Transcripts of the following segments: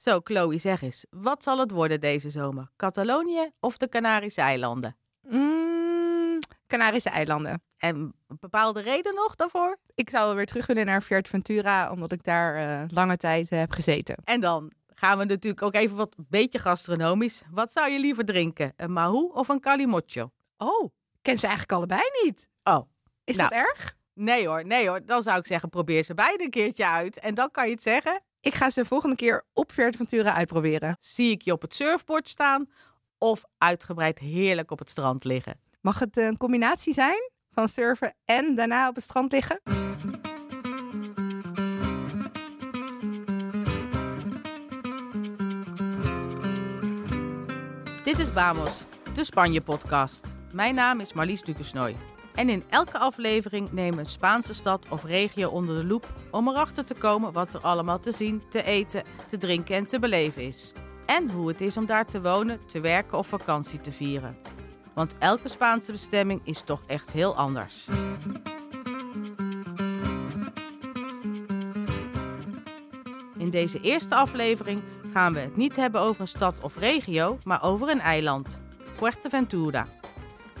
Zo, Chloe, zeg eens, wat zal het worden deze zomer? Catalonië of de Canarische eilanden? Mm, Canarische eilanden. En een bepaalde reden nog daarvoor? Ik zou weer terug willen naar Fuerteventura, omdat ik daar eh, lange tijd eh, heb gezeten. En dan gaan we natuurlijk ook even wat beetje gastronomisch. Wat zou je liever drinken? Een mahu of een calimocho? Oh, ken ze eigenlijk allebei niet. Oh, Is Nou. dat erg? nee hoor, nee hoor. Dan zou ik zeggen, probeer ze beide een keertje uit. En dan kan je het zeggen. Ik ga ze de volgende keer op Fuerteventura uitproberen. Zie ik je op het surfboard staan of uitgebreid heerlijk op het strand liggen? Mag het een combinatie zijn van surfen en daarna op het strand liggen? Dit is Bamos, de Spanje-podcast. Mijn naam is Marlies Dukersnooi. En in elke aflevering nemen we een Spaanse stad of regio onder de loep om erachter te komen wat er allemaal te zien, te eten, te drinken en te beleven is. En hoe het is om daar te wonen, te werken of vakantie te vieren. Want elke Spaanse bestemming is toch echt heel anders. In deze eerste aflevering gaan we het niet hebben over een stad of regio, maar over een eiland. Fuerteventura.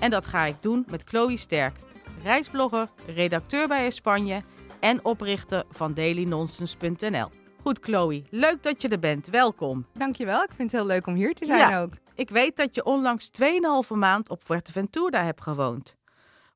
En dat ga ik doen met Chloe Sterk, reisblogger, redacteur bij Spanje en oprichter van dailynonsense.nl. Goed Chloe, leuk dat je er bent. Welkom. Dankjewel, ik vind het heel leuk om hier te zijn Ja. ook. Ik weet dat je onlangs 2,5 maand op Fuerteventura hebt gewoond.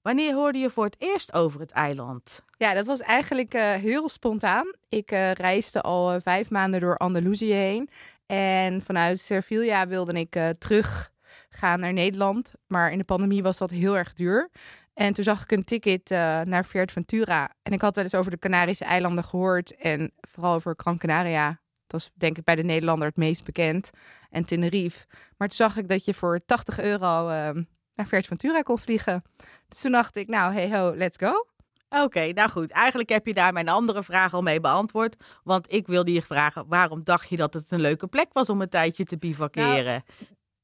Wanneer hoorde je voor het eerst over het eiland? Ja, dat was eigenlijk eh, heel spontaan. Ik eh, reisde al eh, vijf maanden door Andalusië heen. En vanuit Sevilla wilde ik terug gaan naar Nederland. Maar in de pandemie was dat heel erg duur. En toen zag ik een ticket eh, naar Fuerteventura. En ik had wel eens over de Canarische eilanden gehoord. En vooral over Gran Canaria. Dat is denk ik bij de Nederlander het meest bekend. En Tenerife. Maar toen zag ik dat je voor 80 euro eh, naar Fuerteventura kon vliegen. Dus toen dacht ik, nou, hey ho, let's go. Oké, nou goed. Eigenlijk heb je daar mijn andere vraag al mee beantwoord. Want ik wilde je vragen, waarom dacht je dat het een leuke plek was om een tijdje te bivakeren?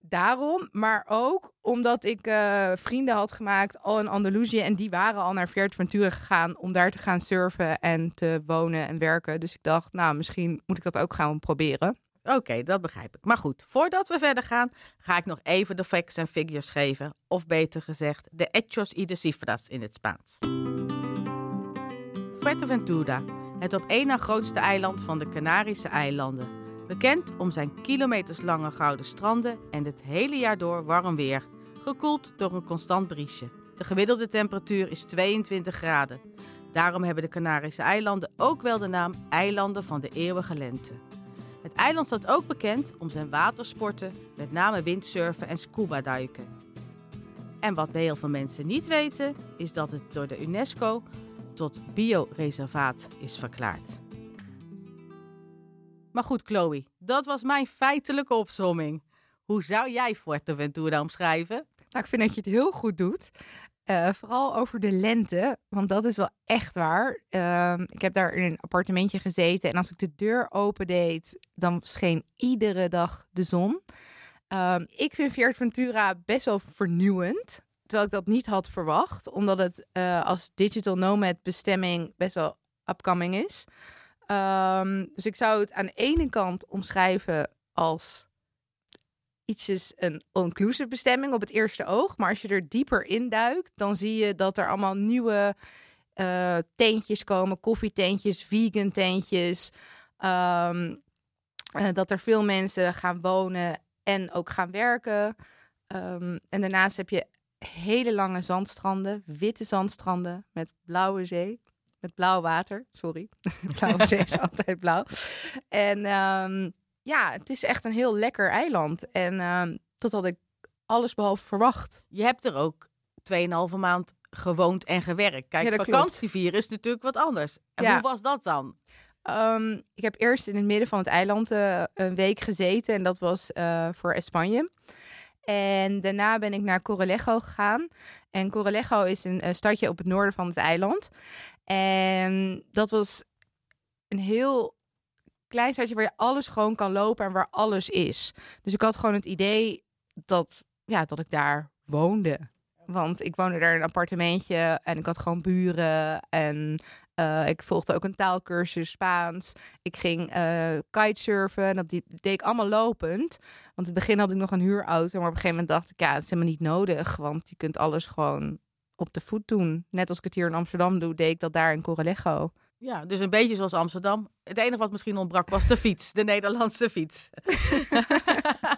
Daarom, maar ook omdat ik eh, vrienden had gemaakt al in Andalusië. En die waren al naar Fuerteventura gegaan om daar te gaan surfen en te wonen en werken. Dus ik dacht, nou, misschien moet ik dat ook gaan proberen. Oké, dat begrijp ik. Maar goed, voordat we verder gaan, ga ik nog even de facts en figures geven. Of beter gezegd, de hechos y de cifras in het Spaans. Fuerteventura, het op één na grootste eiland van de Canarische eilanden. Bekend om zijn kilometerslange gouden stranden en het hele jaar door warm weer. Gekoeld door een constant briesje. De gemiddelde temperatuur is 22 graden. Daarom hebben de Canarische eilanden ook wel de naam Eilanden van de Eeuwige Lente. Het eiland staat ook bekend om zijn watersporten, met name windsurfen en scuba duiken. En wat heel veel mensen niet weten, is dat het door de UNESCO tot bioreservaat is verklaard. Maar goed, Chloe, dat was mijn feitelijke opsomming. Hoe zou jij Fuerteventura omschrijven? Nou, ik vind dat je het heel goed doet. Eh, vooral over de lente, want dat is wel echt waar. Ehm, ik heb daar in een appartementje gezeten en als ik de deur opendeed, dan scheen iedere dag de zon. Ehm, ik vind Fuerteventura best wel vernieuwend, terwijl ik dat niet had verwacht, omdat het eh, als digital nomad bestemming best wel upcoming is. Ehm, dus ik zou het aan de ene kant omschrijven als iets is een all-inclusive bestemming op het eerste oog. Maar als je er dieper in duikt, dan zie je dat er allemaal nieuwe eh tentjes komen. Koffietentjes, vegan tentjes. Ehm, eh, dat er veel mensen gaan wonen en ook gaan werken. Ehm, en daarnaast heb je hele lange zandstranden. Witte zandstranden met blauwe zee. Met blauw water, sorry. blauwe zee is altijd blauw. En ehm, ja, het is echt een heel lekker eiland. En ehm, dat had ik alles behalve verwacht. Je hebt er ook 2,5 maand gewoond en gewerkt. Kijk, Ja, dat vakantie vieren is natuurlijk wat anders. En Ja. hoe was dat dan? Ehm, ik heb eerst in het midden van het eiland eh, een week gezeten. En dat was eh, voor Spanje. En daarna ben ik naar Corralejo gegaan. En Corralejo is een eh, stadje op het noorden van het eiland. En dat was een heel klein stadje waar je alles gewoon kan lopen en waar alles is. Dus ik had gewoon het idee dat, ja, dat ik daar woonde. Want ik woonde daar in een appartementje en ik had gewoon buren en Uh, ik volgde ook een taalkursus Spaans. Ik ging uh, kitesurfen. Dat deed ik allemaal lopend. Want in het begin had ik nog een huurauto. Maar op een gegeven moment dacht ik, ja, het is helemaal niet nodig. Want je kunt alles gewoon op de voet doen. Net als ik het hier in Amsterdam doe, deed ik dat daar in Corralejo. Ja, dus een beetje zoals Amsterdam. Het enige wat misschien ontbrak was de fiets, de Nederlandse fiets.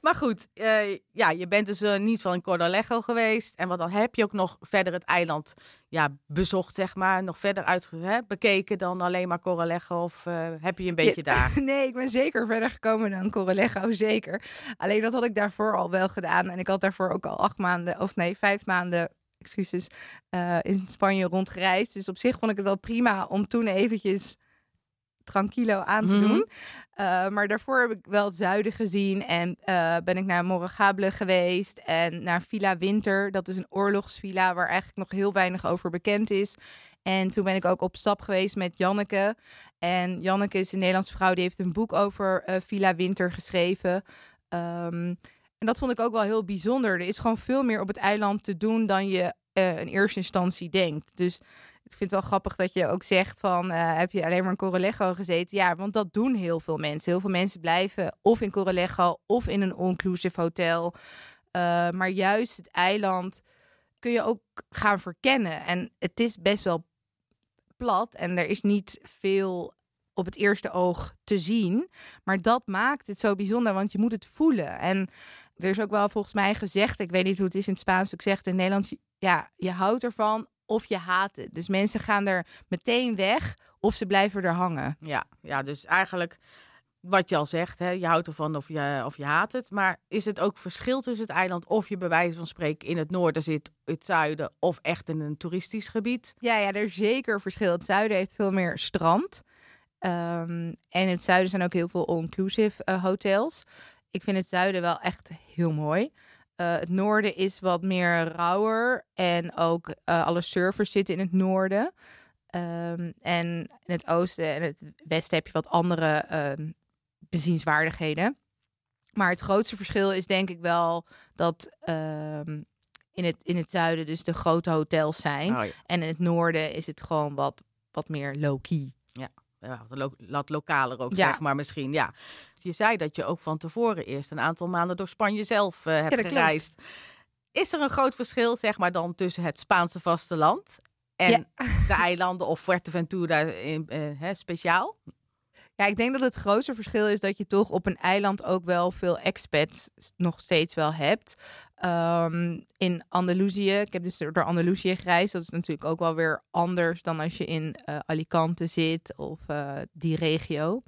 maar goed, uh, ja, je bent dus uh, niet van in Cordalejo geweest. En wat dan heb je ook nog verder het eiland ja, bezocht, zeg maar. Nog verder uit, hè, bekeken dan alleen maar Coralejo? Of uh, heb je een beetje ja, daar? Nee, ik ben zeker verder gekomen dan Coralejo, zeker. Alleen dat had ik daarvoor al wel gedaan. En ik had daarvoor ook al acht maanden, of nee, vijf maanden excuses, uh, in Spanje rondgereisd. Dus op zich vond ik het wel prima om toen eventjes tranquilo aan te Mhm. doen. Uh, maar daarvoor heb ik wel het zuiden gezien en uh, ben ik naar Morregable geweest en naar Villa Winter. Dat is een oorlogsvilla waar eigenlijk nog heel weinig over bekend is. En toen ben ik ook op stap geweest met Janneke. En Janneke is een Nederlandse vrouw die heeft een boek over uh, Villa Winter geschreven. Um, en dat vond ik ook wel heel bijzonder. Er is gewoon veel meer op het eiland te doen dan je in eerste instantie denkt. Dus ik vind het wel grappig dat je ook zegt van... Uh, heb je alleen maar in Corralejo gezeten? Ja, want dat doen heel veel mensen. Heel veel mensen blijven of in Corralejo of in een all-inclusive hotel. Uh, maar juist het eiland kun je ook gaan verkennen. En het is best wel plat en er is niet veel op het eerste oog te zien. Maar dat maakt het zo bijzonder, want je moet het voelen. En er is ook wel volgens mij gezegd, ik weet niet hoe het is in het Spaans, ik zeg het in het Nederlands, ja, je houdt ervan of je haat het. Dus mensen gaan er meteen weg of ze blijven er hangen. Ja, ja dus eigenlijk wat je al zegt, hè, je houdt ervan of je, of je haat het. Maar is het ook verschil tussen het eiland of je bij wijze van spreken in het noorden zit, het zuiden of echt in een toeristisch gebied? Ja, ja, er is zeker verschil. Het zuiden heeft veel meer strand. Um, en in het zuiden zijn ook heel veel all-inclusive uh, hotels. Ik vind het zuiden wel echt heel mooi. Uh, het noorden is wat meer rauwer. En ook uh, alle surfers zitten in het noorden. Um, en in het oosten en het westen heb je wat andere uh, bezienswaardigheden. Maar het grootste verschil is denk ik wel dat um, in, het, in het zuiden dus de grote hotels zijn. Oh, ja. En in het noorden is het gewoon wat, wat meer low-key. Ja, ja lo wat lokaler ook, Ja. zeg maar misschien. Ja. Je zei dat je ook van tevoren eerst een aantal maanden door Spanje zelf eh, hebt gereisd. Is er een groot verschil, zeg maar, dan tussen het Spaanse vasteland en Ja. de eilanden of Fuerteventura in, eh, hè, speciaal? Ja, ik denk dat het grootste verschil is dat je toch op een eiland ook wel veel expats nog steeds wel hebt. Ehm, in Andalusië, ik heb dus door Andalusië gereisd. Dat is natuurlijk ook wel weer anders dan als je in eh, Alicante zit of eh, die regio.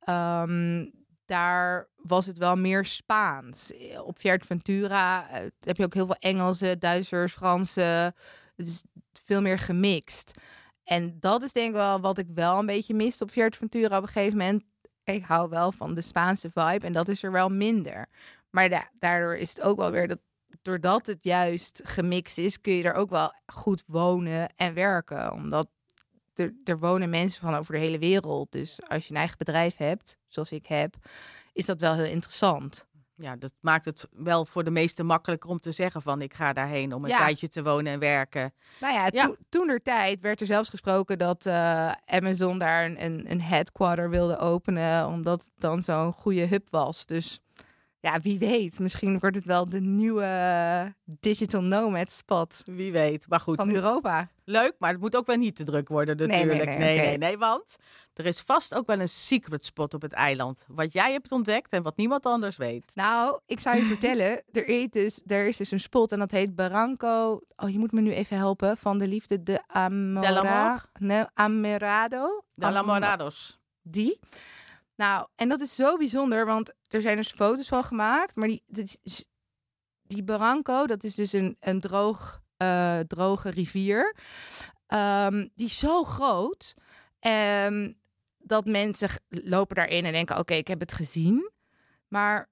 Ehm, daar was het wel meer Spaans. Op Fuerteventura eh, heb je ook heel veel Engelse, Duitsers, Fransen. Het is veel meer gemixt. En dat is denk ik wel wat ik wel een beetje miste op Fuerteventura op een gegeven moment. Ik hou wel van de Spaanse vibe en dat is er wel minder. Maar da daardoor is het ook wel weer dat doordat het juist gemixt is, kun je er ook wel goed wonen en werken. Omdat er, er wonen mensen van over de hele wereld. Dus als je een eigen bedrijf hebt, zoals ik heb, is dat wel heel interessant. Ja, dat maakt het wel voor de meesten makkelijker om te zeggen van ik ga daarheen om een Ja. tijdje te wonen en werken. Nou ja, Ja. to- toen er tijd werd er zelfs gesproken dat eh, Amazon daar een, een, een headquarter wilde openen, omdat het dan zo'n goede hub was. Dus ja, wie weet, misschien wordt het wel de nieuwe digital nomad spot Wie weet. Maar goed, van Europa. leuk, maar het moet ook wel niet te druk worden nee, natuurlijk. nee, nee, nee, nee, want er is vast ook wel een secret spot op het eiland. Wat jij hebt ontdekt en wat niemand anders weet. Nou, ik zou je vertellen, er is, dus, er is dus een spot en dat heet Barranco. Oh, je moet me nu even helpen. Van de liefde, de Amora, amor? Nee, Amerado. De La Morados. Die. Nou, en dat is zo bijzonder, want er zijn dus foto's van gemaakt. Maar die, die, die Barranco, dat is dus een, een droog, eh, droge rivier. Ehm, die is zo groot. ehm, dat mensen lopen daarin en denken, oké, ik heb het gezien. Maar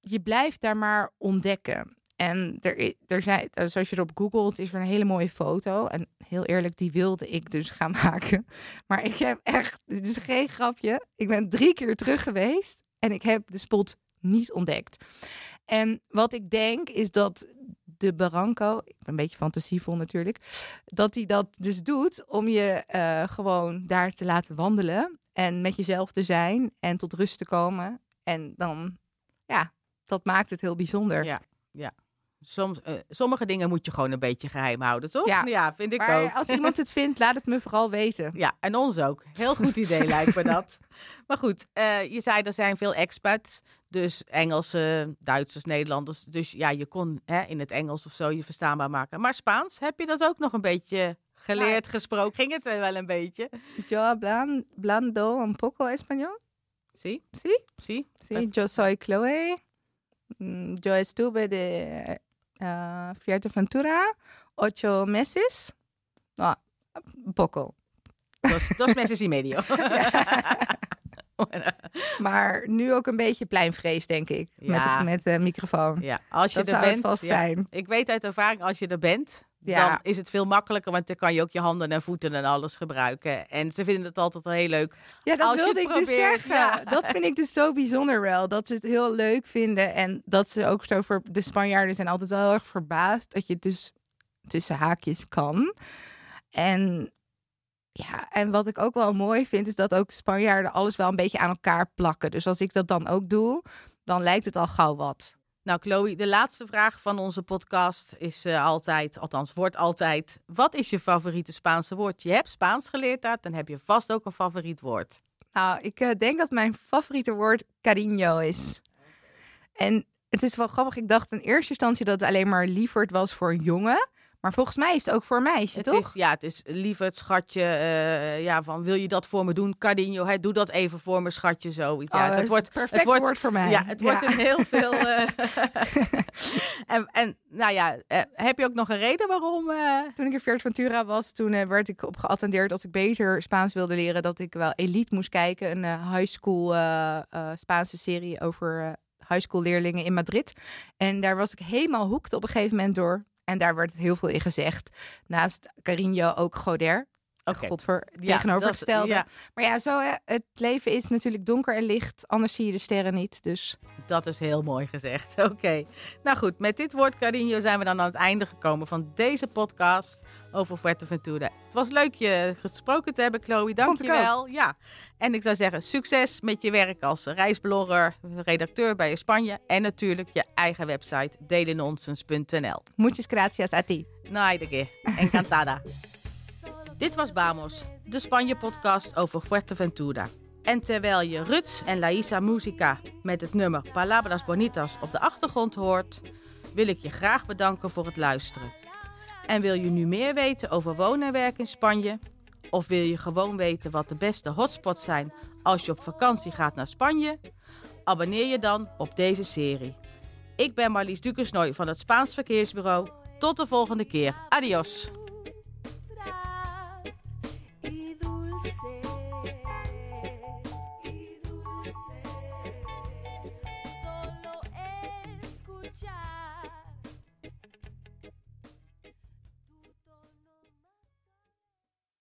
je blijft daar maar ontdekken. En er, er zijn, dus als je erop googelt, is er een hele mooie foto. En heel eerlijk, die wilde ik dus gaan maken. Maar ik heb echt, dit is geen grapje. Ik ben drie keer terug geweest en ik heb de spot niet ontdekt. En wat ik denk is dat de Barranco, ik ben een beetje fantasievol natuurlijk, dat hij dat dus doet om je eh, gewoon daar te laten wandelen en met jezelf te zijn en tot rust te komen. En dan, ja, dat maakt het heel bijzonder. Ja, ja. Soms, eh, sommige dingen moet je gewoon een beetje geheim houden, toch? Ja. vind ik maar ook. als iemand het vindt, laat het me vooral weten. Ja, en ons ook. Heel goed idee lijkt me dat. Maar goed, eh, je zei er zijn veel expats. Dus Engelsen, Duitsers, Nederlanders. Dus ja, je kon hè, in het Engels of zo je verstaanbaar maken. Maar Spaans, heb je dat ook nog een beetje geleerd, gesproken? Ging het er wel een beetje? Yo hablan, blando un poco español. Sí, Sí, sí. sí, yo soy Chloe. Mm, Yo estuve de uh, Fuerteventura ocho meses. Un poco. Dos, dos meses y medio. Maar nu ook een beetje pleinvrees, denk ik. Ja. Met, met de microfoon. Ja, als je Dat er zou het bent. vast ja. zijn. Ik weet uit ervaring, als je er bent, Ja. dan is het veel makkelijker. Want dan kan je ook je handen en voeten en alles gebruiken. En ze vinden het altijd heel leuk. Ja, dat Als wilde ik dus zeggen. ja. Dat vind ik dus zo bijzonder wel. Dat ze het heel leuk vinden. En dat ze ook zo voor de Spanjaarden zijn altijd wel heel erg verbaasd. Dat je het dus tussen haakjes kan. En ja, en wat ik ook wel mooi vind, is dat ook Spanjaarden alles wel een beetje aan elkaar plakken. Dus als ik dat dan ook doe, dan lijkt het al gauw wat. Nou, Chloe, de laatste vraag van onze podcast is eh, altijd, althans wordt altijd, wat is je favoriete Spaanse woord? Je hebt Spaans geleerd dan heb je vast ook een favoriet woord. Nou, ik eh, denk dat mijn favoriete woord cariño is. En het is wel grappig. Ik dacht in eerste instantie dat het alleen maar lieverd was voor jongen. Maar volgens mij is het ook voor een meisje, Het toch? is, ja, het is lief het schatje, eh, ja, van wil je dat voor me doen? Cardinho, hè, doe dat even voor me, schatje, zoiets. Ja, Oh, het wordt, perfect het wordt, woord voor mij. Ja, het wordt een heel veel. eh, en, en nou ja, eh, heb je ook nog een reden waarom? Toen ik in Fuerteventura was, toen werd ik op geattendeerd als ik beter Spaans wilde leren, dat ik wel Elite moest kijken. Een high school Spaanse serie over high school leerlingen in Madrid. En daar was ik helemaal hoekt op een gegeven moment door. En daar werd heel veel in gezegd. Naast Carino ook Goder. Godver, Ja, tegenovergestelde. dat- ja. Maar ja, zo, hè, het leven is natuurlijk donker en licht. Anders zie je de sterren niet. Dus Dat is heel mooi gezegd. Oké. Nou goed, met dit woord Carinho zijn we dan aan het einde gekomen van deze podcast over Fuerteventura. Het was leuk je gesproken te hebben, Chloe. Dank je wel. Ja. En ik zou zeggen, succes met je werk als reisblogger, redacteur bij Spanje en natuurlijk je eigen website delenonsens.nl. muchas gracias a ti. De keer. Encantada. Dit was Bamos, de Spanje-podcast over Fuerteventura. En terwijl je Ruts en Laisa Musica met het nummer Palabras Bonitas op de achtergrond hoort, wil ik je graag bedanken voor het luisteren. En wil je nu meer weten over wonen en werken in Spanje? Of wil je gewoon weten wat de beste hotspots zijn als je op vakantie gaat naar Spanje? Abonneer je dan op deze serie. Ik ben Marlies Dukensnooi van het Spaans Verkeersbureau. Tot de volgende keer. Adios.